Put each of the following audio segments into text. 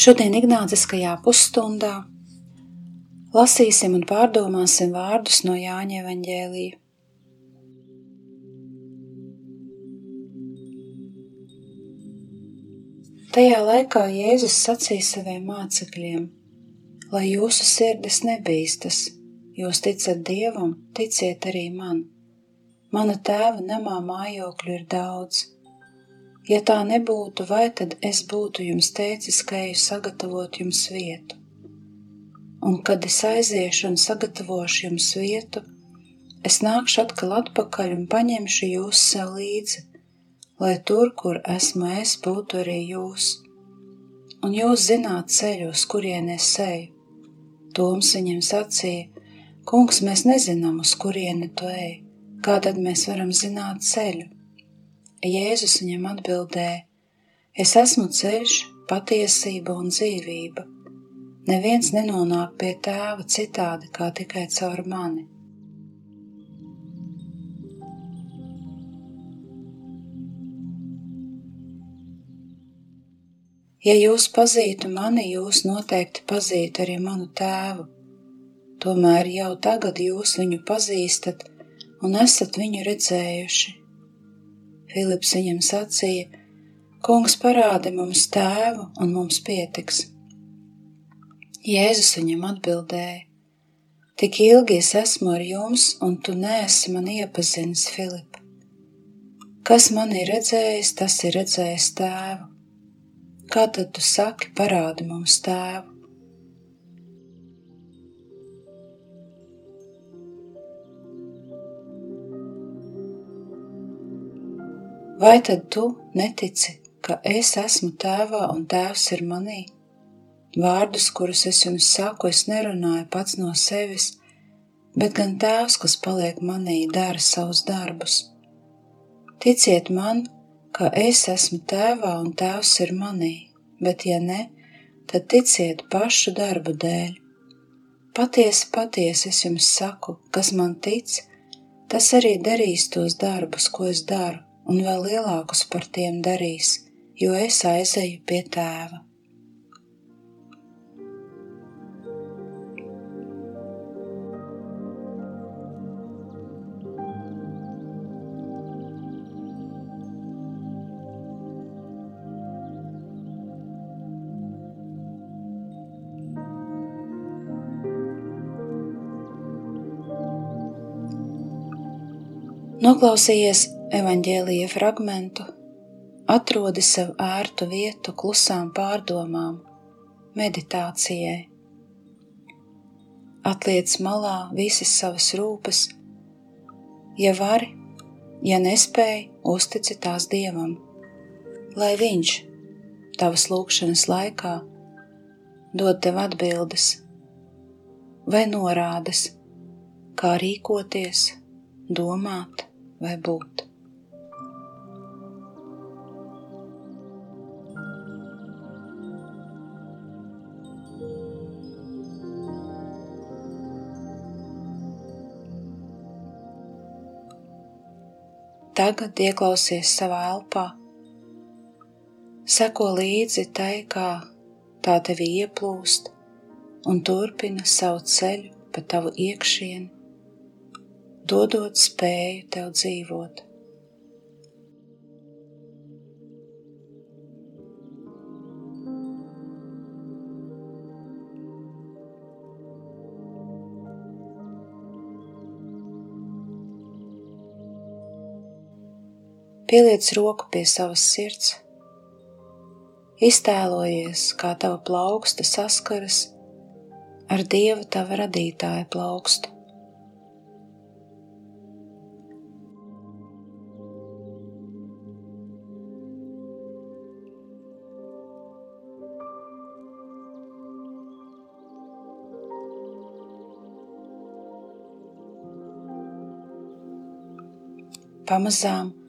Šodien Ignāciskajā pusstundā lasīsim un pārdomāsim vārdus no Jāņa evaņģēlija. Tajā laikā Jēzus sacīja saviem mācekļiem: Lai jūsu sirdis nebīstas, jūs ticat Dievam, ticiet arī man. Mana tēva namā mājokļu ir daudz Ja tā nebūtu, vai tad es būtu jums teicis, ka eju sagatavot jums vietu? Un kad es aiziešu un sagatavošu jums vietu, es nākšu atkal atpakaļ un paņemšu jūs sev līdzi, lai tur, kur esmu es, būtu arī jūs. Un jūs zināt ceļu, uz kurien es eju. Toms viņam sacīja, kungs, mēs nezinām, uz kurieni tu ej, kā tad mēs varam zināt ceļu? Jēzus viņam atbildēja: Es esmu ceļš, patiesība un dzīvība. Neviens nenonāk pie tēva citādi kā tikai caur mani. Ja jūs pazītu mani, jūs noteikti pazītu arī manu tēvu. Tomēr jau tagad jūs viņu pazīstat un esat viņu redzējuši. Filips viņam sacīja: Kungs parādi mums tēvu, un mums pietiks. Jēzus viņam atbildēja: Tik ilgi es esmu ar jums, un tu neesi man iepazinis, Filip. Kas man ir redzējis, tas ir redzējis tēvu. Kā tad tu saki, parādi mums tēvu? Vai tad tu netici, ka es esmu tēvā un tēvs ir manī? Vārdus, kurus es jums saku, es nerunāju pats no sevis, bet gan tēvs, kas paliek manī, dara savus darbus. Ticiet man, ka es esmu tēvā un tēvs ir manī, bet ja ne, tad ticiet pašu darbu dēļ. Patiesi, patiesi es jums saku, kas man tic, tas arī darīs tos darbus, ko es daru un vēl lielākus par tiem darīs, jo es aizeju pie tēva. Noklausījies evaņģēlīja fragmentu, atrodi sev ērtu vietu klusām pārdomām, meditācijai. Atliec malā visas savas rūpes, ja vari, ja nespēji, uztici tās Dievam, lai Viņš tavas lūkšanas laikā dod tev atbildes vai norādes, kā rīkoties, domāt vai būt. Tagad ieklausies savā elpā, seko līdzi tai, kā tā tevi ieplūst, un turpina savu ceļu pa tavu iekšienu, dodot spēju tev dzīvot. Pieliec roku pie savas sirds. Iztēlojies, kā tava plauksta saskaras ar Dieva tava radītāja plaukstu. pamazām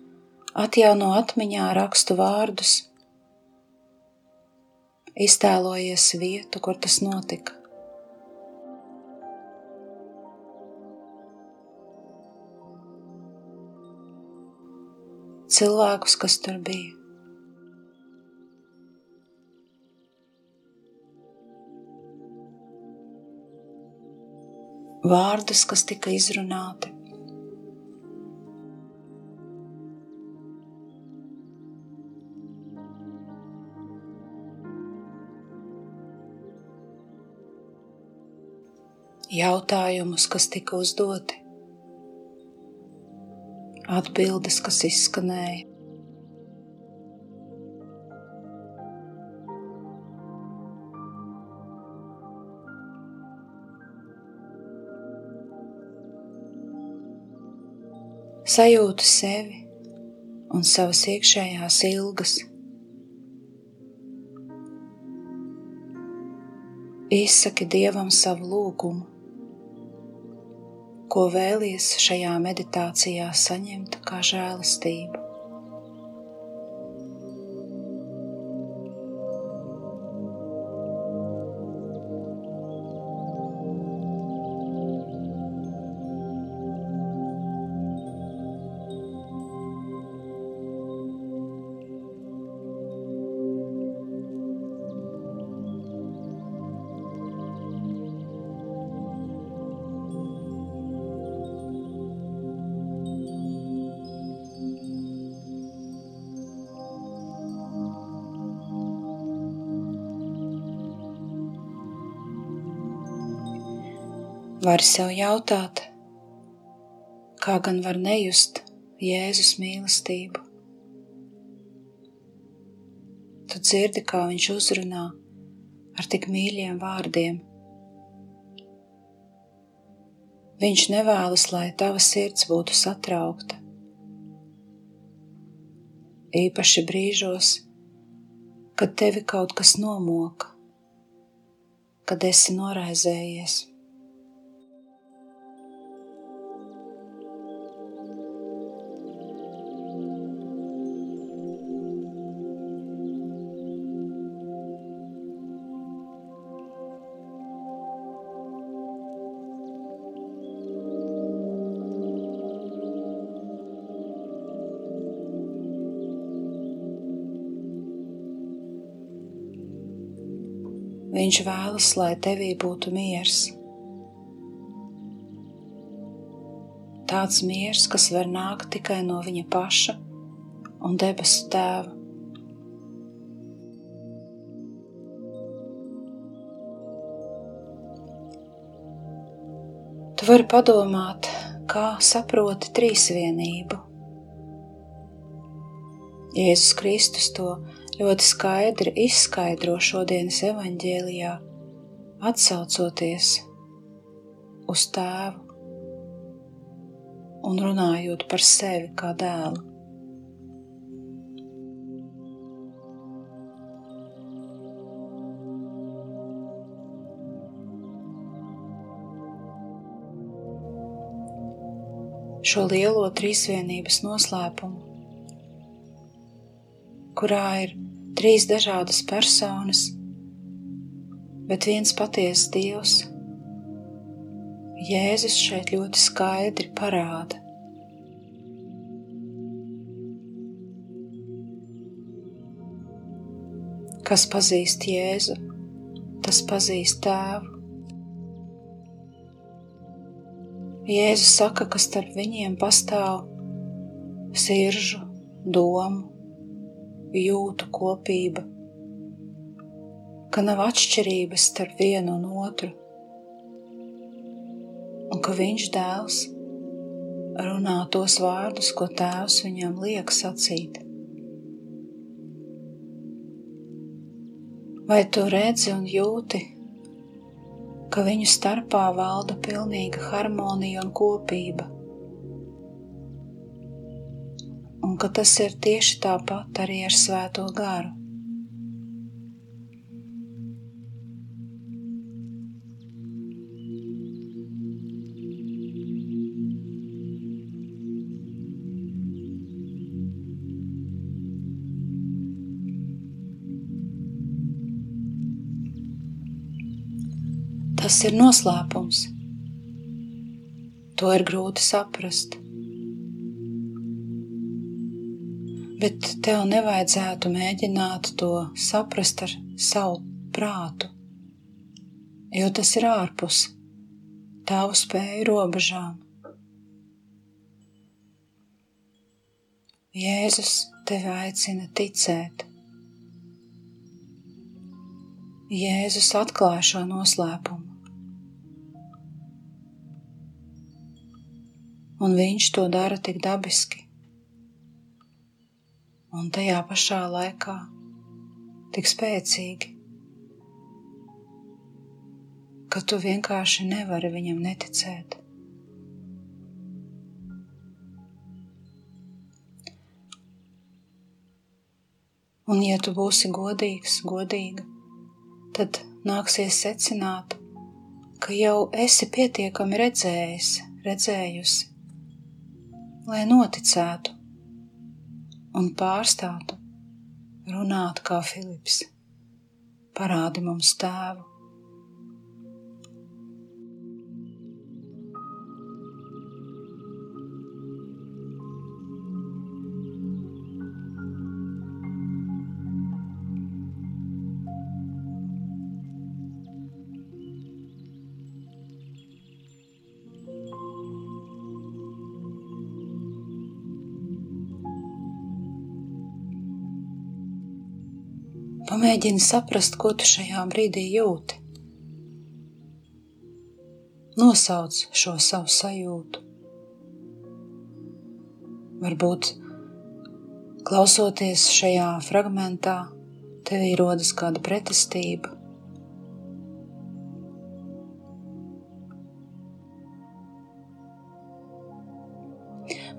atjauno atmiņā rakstu vārdus, iztēlojies vietu, kur tas notika. Cilvēkus, kas tur bija. Vārdus, kas tika izrunāti. Jautājumus, kas tika uzdoti, atbildes, kas izskanēja. Sajūtu sevi un savas iekšējās ilgas. Izsaki Dievam savu lūgumu ko vēlies šajā meditācijā saņemt kā žēlastību. Vari sev jautāt, kā gan var nejust Jēzus mīlestību. Tu dzirdi, kā viņš uzrunā ar tik mīļiem vārdiem. Viņš nevēlas, lai tava sirds būtu satraukta. Īpaši brīžos, kad tevi kaut kas nomoka, kad esi noraizējies. Viņš vēlas, lai tevī būtu miers. Tāds miers, kas var nākt tikai no viņa paša un debesu tēva. Tu vari padomāt, kā saproti trīsvienību. Jēzus Kristus to ļoti skaidri izskaidro šodienas evaņģēlijā, atsaucoties uz tēvu un runājot par sevi kā dēlu. Šo lielo trīsvienības noslēpumu, kurā ir trīs dažādas personas, bet viens patiesa Dievs. Jēzus šeit ļoti skaidri parāda. Kas pazīst Jēzu, tas pazīst Tēvu. Jēzus saka, ka starp viņiem pastāv siržu, domu, jūtu kopība, ka nav atšķirības starp vienu un otru, un ka viņš dēls runā tos vārdus, ko tēvs viņam liek sacīt. Vai tu redzi un jūti, ka viņu starpā valda pilnīga harmonija un kopība? ka tas ir tieši tāpat arī ar Svēto garu. Tas ir noslēpums. To ir grūti saprast. Bet tev nevajadzētu mēģināt to saprast ar savu prātu, jo tas ir ārpus tavu spēju robežām. Jēzus tevi aicina ticēt. Jēzus atklāja šo noslēpumu. Un viņš to dara tik dabiski. Un tajā pašā laikā tik spēcīgi, ka tu vienkārši nevari viņam neticēt. Un, ja tu būsi godīgs, godīga, tad nāksies secināt, ka jau esi pietiekami redzējis, redzējusi, lai noticētu un pārstātu runāt kā Filips. Parādi mums tēvu. Pamēģini saprast, ko tu šajā brīdī jūti. Nosauc šo savu sajūtu. Varbūt klausoties šajā fragmentā, tevī rodas kāda pretestība.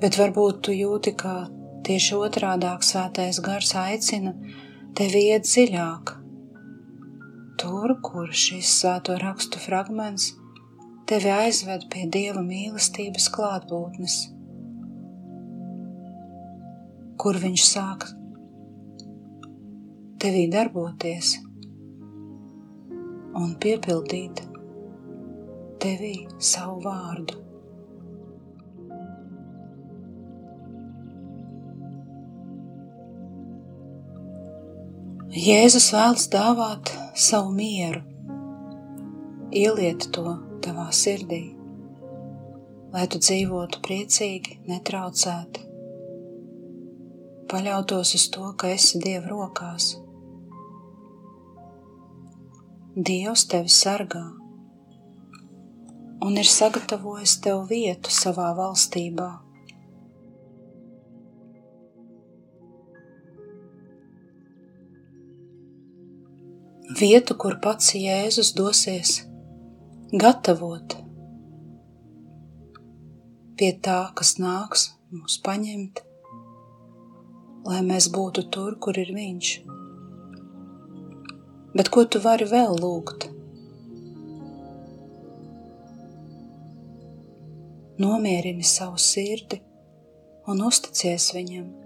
Bet varbūt tu jūti, ka tieši otrādāk svētais gars aicina tevi iet dziļāk. Tur, kur šis svēto rakstu fragments tevi aizved pie Dieva mīlestības klātbūtnes, kur viņš sāk tevī darboties un piepildīt tevī savu vārdu. Jēzus vēlas dāvāt savu mieru, ieliet to tavā sirdī, lai tu dzīvotu priecīgi, netraucēti, paļautos uz to, ka esi Dieva rokās. Dievs tevi sargā un ir sagatavojis tev vietu savā valstībā. Vietu, kur pats Jēzus dosies gatavot pie tā, kas nāks mūs paņemt, lai mēs būtu tur, kur ir Viņš. Bet ko tu vari vēl lūgt? Nomierini savu sirdi un uzticies Viņam.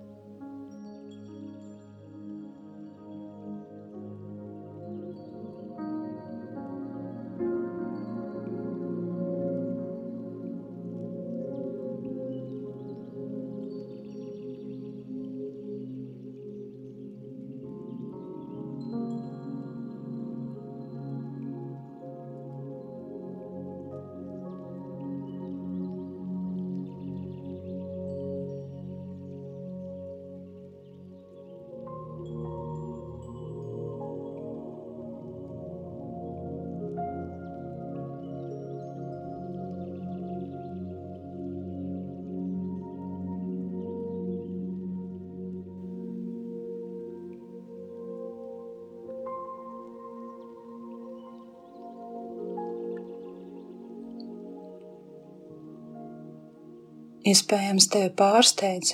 Iespējams, tevi pārsteidz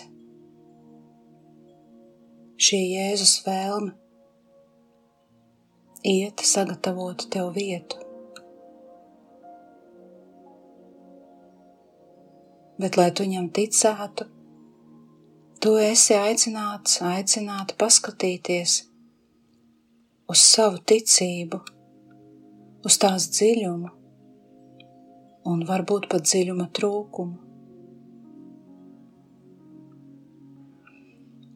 šī Jēzus vēlme iet, sagatavot tev vietu. Bet, lai tu viņam ticētu, tu esi aicināts, aicināti paskatīties uz savu ticību uz tās dziļumu un varbūt pat dziļuma trūkumu.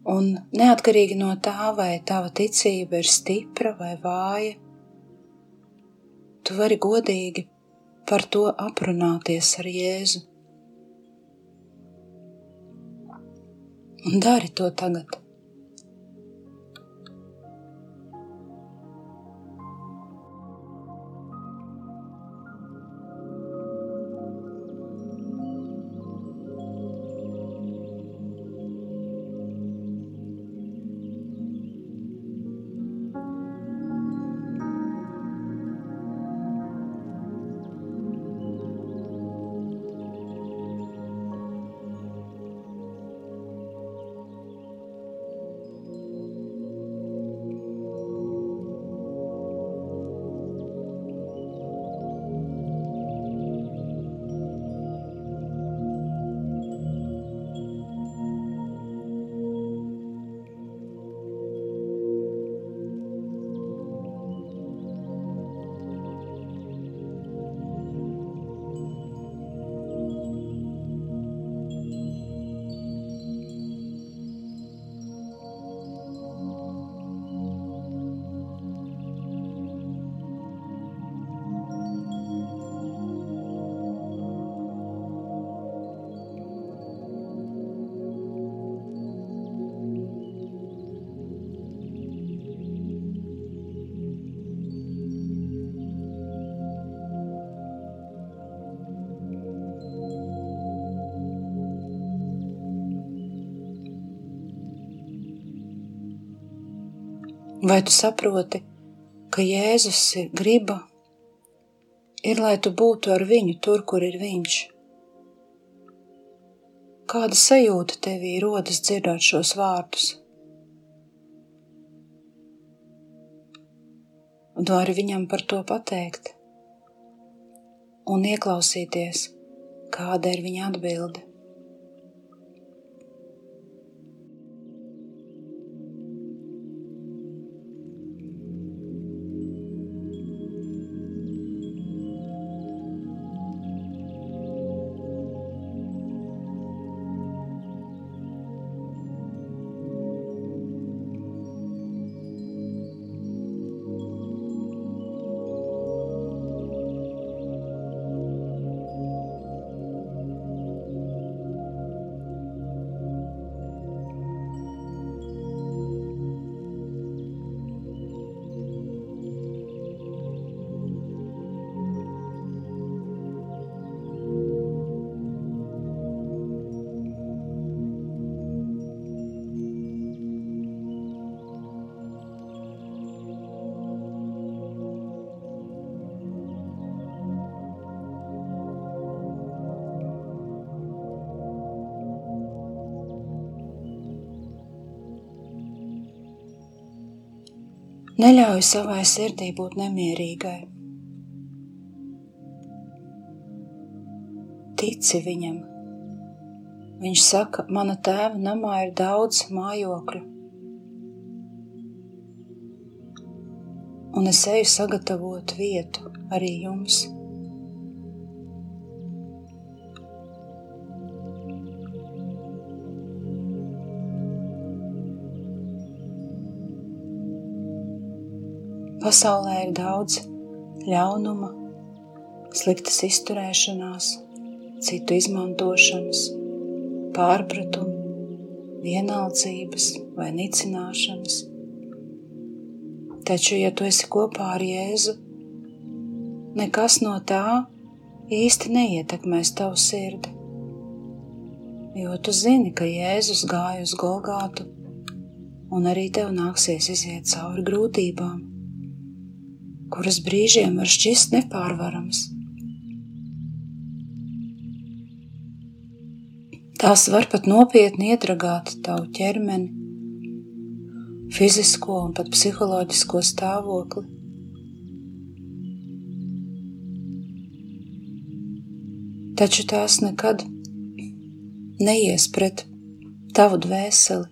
Un neatkarīgi no tā, vai tava ticība ir stipra vai vāja, tu vari godīgi par to aprunāties ar Jēzu. Un dari to tagad. Vai tu saproti, ka Jēzus griba ir, lai tu būtu ar viņu tur, kur ir viņš? Kāda sajūta tevī rodas dzirdot šos vārdus? Un vari viņam par to pateikt un ieklausīties, kāda ir viņa atbilde. Neļauj savai sirdī būt nemierīgai. Tici viņam. Viņš saka, mana tēva namā ir daudz mājokļu. Un es eju sagatavot vietu arī jums. Pasaulē ir daudz ļaunuma, sliktas izturēšanās, citu izmantošanas, pārpratumu, vienaldzības vai nicināšanas. Taču, ja tu esi kopā ar Jēzu, nekas no tā īsti neietekmēs tavu sirdi. Jo tu zini, ka Jēzus gāja uz Golgātu, un arī tev nāksies iziet cauri grūtībām kuras brīžiem var šķist nepārvaramas. Tās var pat nopietni iedragāt tavu ķermeni, fizisko un pat psiholoģisko stāvokli. Taču tās nekad neies pret tavu dvēseli,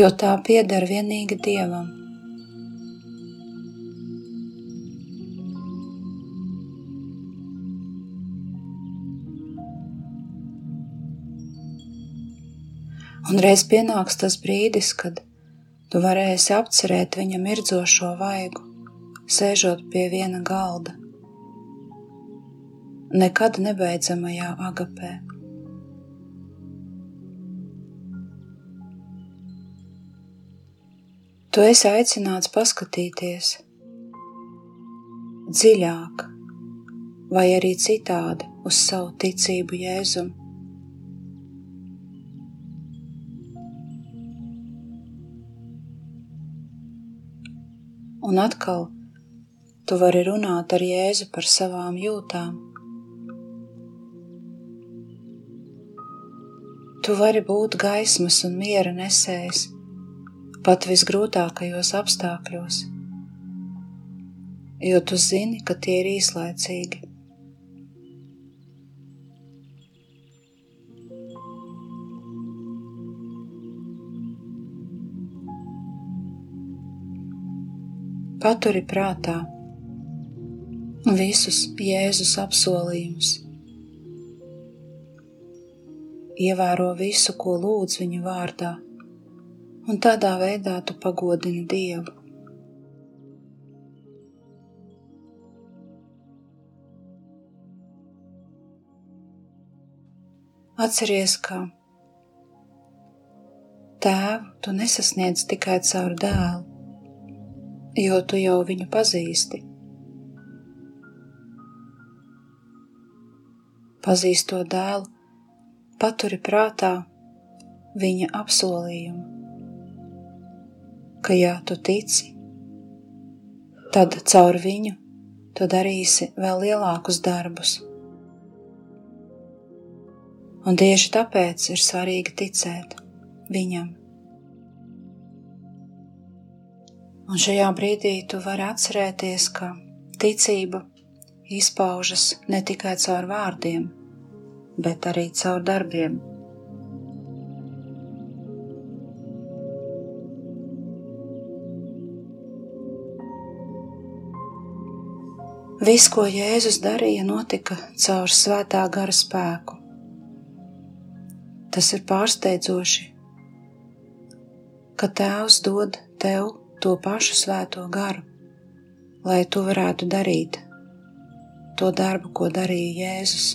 jo tā pieder vienīgi Dievam. Un reiz pienāks tas brīdis, kad tu varēsi apcerēt viņa mirdzošo vaigu, sēžot pie viena galda. Nekad nebeidzamajā agapē. Tu esi aicināts paskatīties dziļāk vai arī citādi uz savu ticību Jēzum. Un atkal tu vari runāt ar Jēzu par savām jūtām. Tu vari būt gaismas un miera nesējs pat visgrūtākajos apstākļos, jo tu zini, ka tie ir īslaicīgi. Paturi prātā visus Jēzus apsolījumus. Ievēro visu, ko lūdz viņa vārdā, un tādā veidā tu pagodini Dievu. Atceries, ka tēvu tu nesasniedz tikai caur dēlu, jo tu jau viņu pazīsti. Pazīstot dēlu, paturi prātā viņa apsolījumu, ka, ja tu tici, tad caur viņu tu darīsi vēl lielākus darbus. Un tieši tāpēc ir svarīgi ticēt viņam. Un šajā brīdī tu vari atcerēties, ka ticība izpaužas ne tikai caur vārdiem, bet arī caur darbiem. Viss, ko Jēzus darīja, notika caur svētā gara spēku. Tas ir pārsteidzoši, ka Tēvs dod tev to pašu svēto garu, lai tu varētu darīt to darbu, ko darīja Jēzus.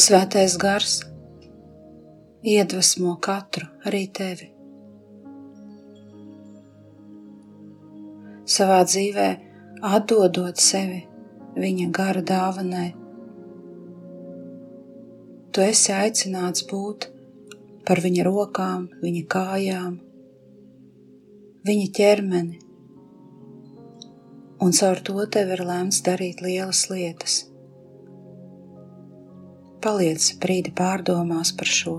Svētais gars iedvesmo katru, arī tevi. Savā dzīvē, atdodot sevi viņa gara dāvanai. Tu esi aicināts būt par viņa rokām, viņa kājām, viņa ķermeni, un caur to tev ir lēmts darīt lielas lietas. Paliec brīdi pārdomās par šo.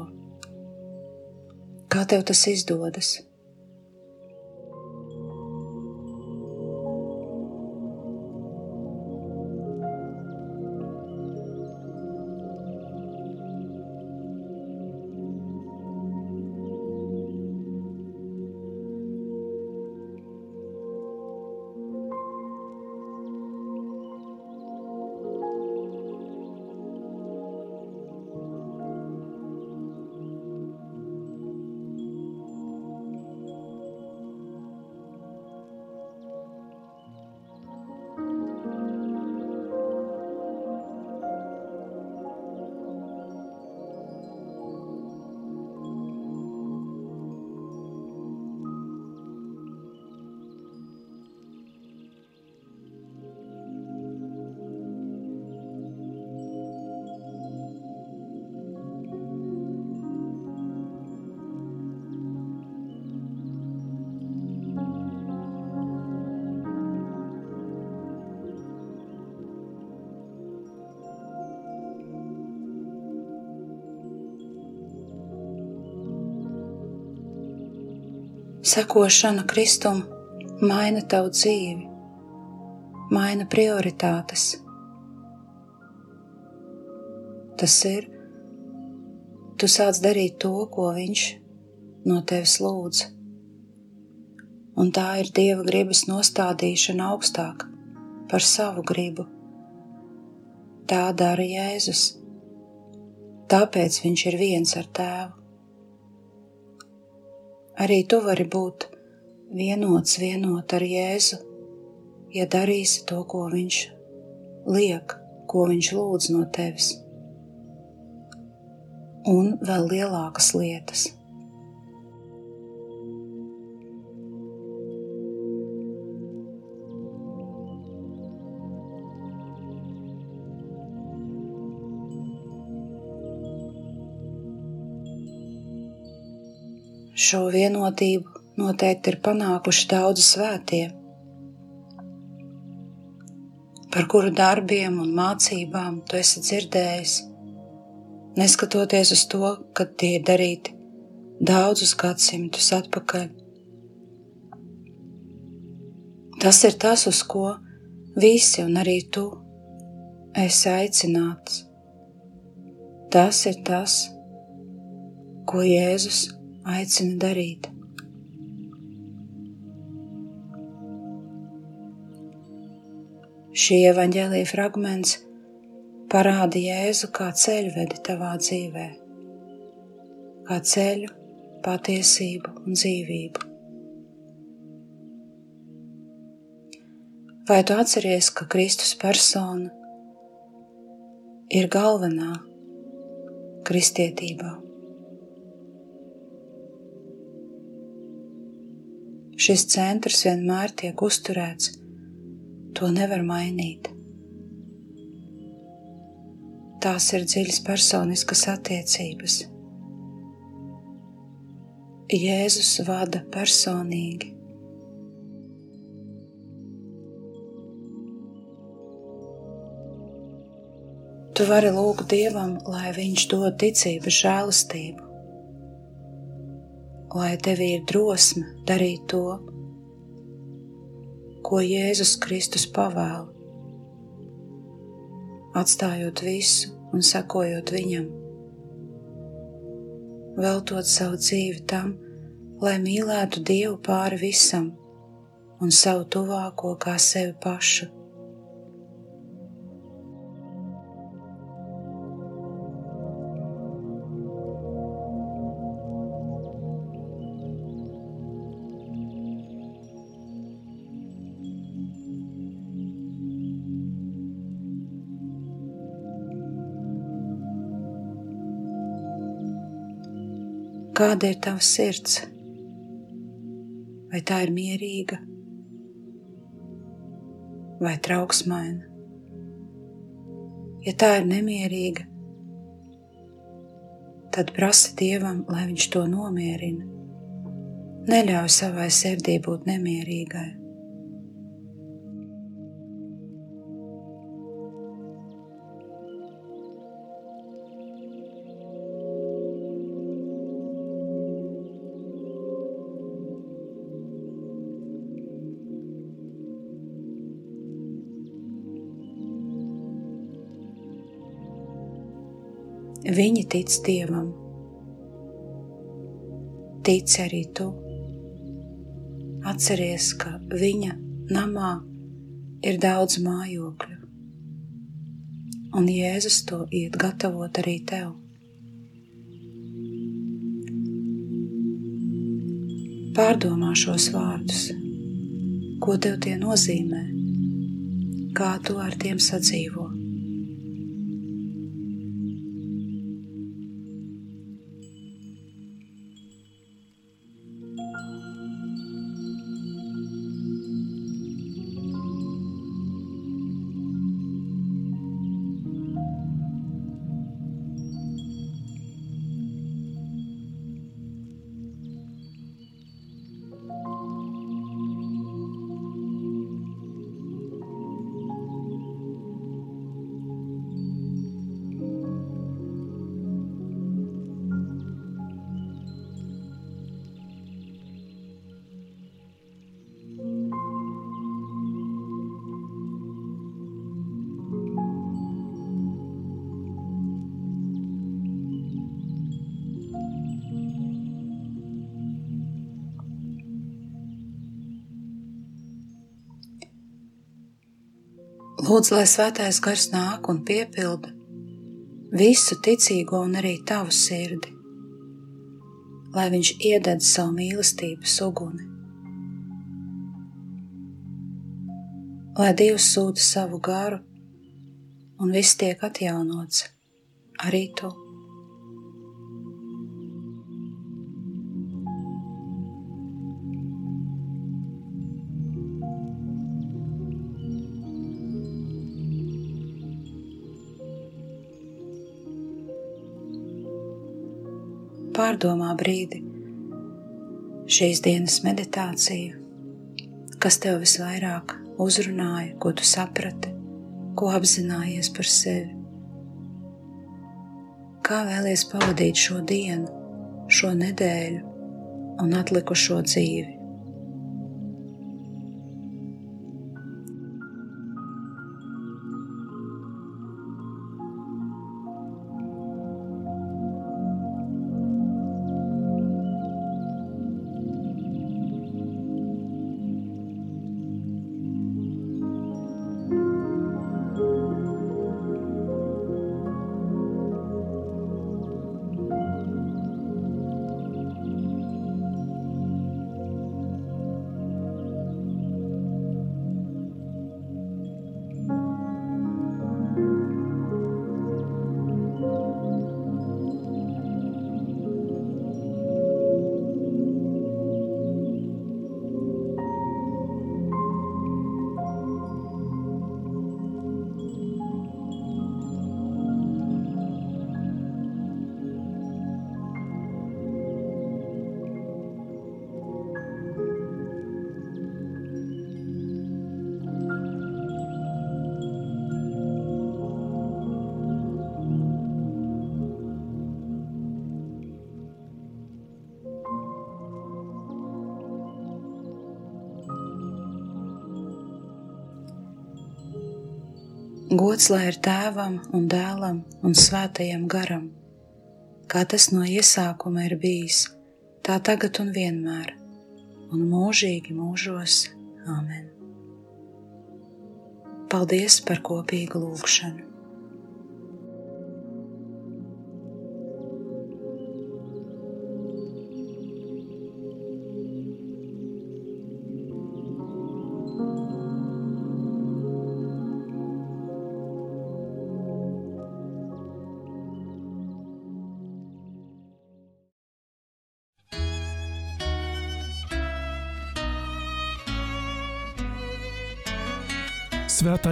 Kā tev tas izdodas? Sekošana Kristum maina tavu dzīvi, maina prioritātes. Tas ir, tu sāc darīt to, ko viņš no tevis lūdz. Un tā ir Dieva gribas nostādīšana augstāk par savu gribu. Tā dara Jēzus. Tāpēc viņš ir viens ar tēvu. Arī tu vari būt vienots, vienot ar Jēzu, ja darīsi to, ko viņš liek, ko viņš lūdz no tevis un vēl lielākas lietas. Šo vienotību noteikti ir panākuši daudzi svētie, par kuru darbiem un mācībām tu esi dzirdējis neskatoties uz to, ka tie ir darīti daudzus gadsimtus atpakaļ. Tas ir tas, uz ko visi un arī tu esi aicināts. Tas ir tas, ko Jēzus aicina darīt. Šī evaņģēlīja fragments Parādi Jēzu kā ceļvedi tavā dzīvē, kā ceļu, patiesību un dzīvību. Vai tu atceries, ka Kristus persona ir galvenā kristietībā? Šis centrs vienmēr tiek uzturēts, to nevar mainīt. Tās ir dziļas personiskas attiecības. Jēzus vada personīgi. Tu vari lūgt Dievam, lai Viņš dod ticības žēlastību, lai tev ir drosme darīt to, ko Jēzus Kristus pavēla atstājot visu un sekojot viņam, veltot savu dzīvi tam, lai mīlētu Dievu pāri visam un savu tuvāko kā sevi pašu. Kāda ir tava sirds? Vai tā ir mierīga vai trauksmaina? Ja tā ir nemierīga, tad prasa Dievam, lai Viņš to nomierina. Neļauj savai sirdī būt nemierīgai. Viņi tic Dievam. Tic arī tu. Atceries, ka viņa namā ir daudz mājokļu, un Jēzus to iet gatavot arī tev. Pārdomā šos vārdus, ko tev tie nozīmē, kā tu ar tiem sadzīvo. Lūdzu, lai svētais gars nāk un piepilda visu ticīgo un arī tavu sirdi, lai viņš iededz savu mīlestības uguni. Lai Dievs sūta savu garu un viss tiek atjaunots, arī tu. Pārdomā brīdi šīs dienas meditāciju, kas tev visvairāk uzrunāja, ko tu saprati, ko apzinājies par sevi. Kā vēlies pavadīt šo dienu, šo nedēļu un atlikušo dzīvi? Gods lai ir tēvam un dēlam un svētajam garam, kā tas no iesākuma ir bijis, tā tagad un vienmēr, un mūžīgi mūžos. Āmen! Paldies par kopīgu lūgšanu!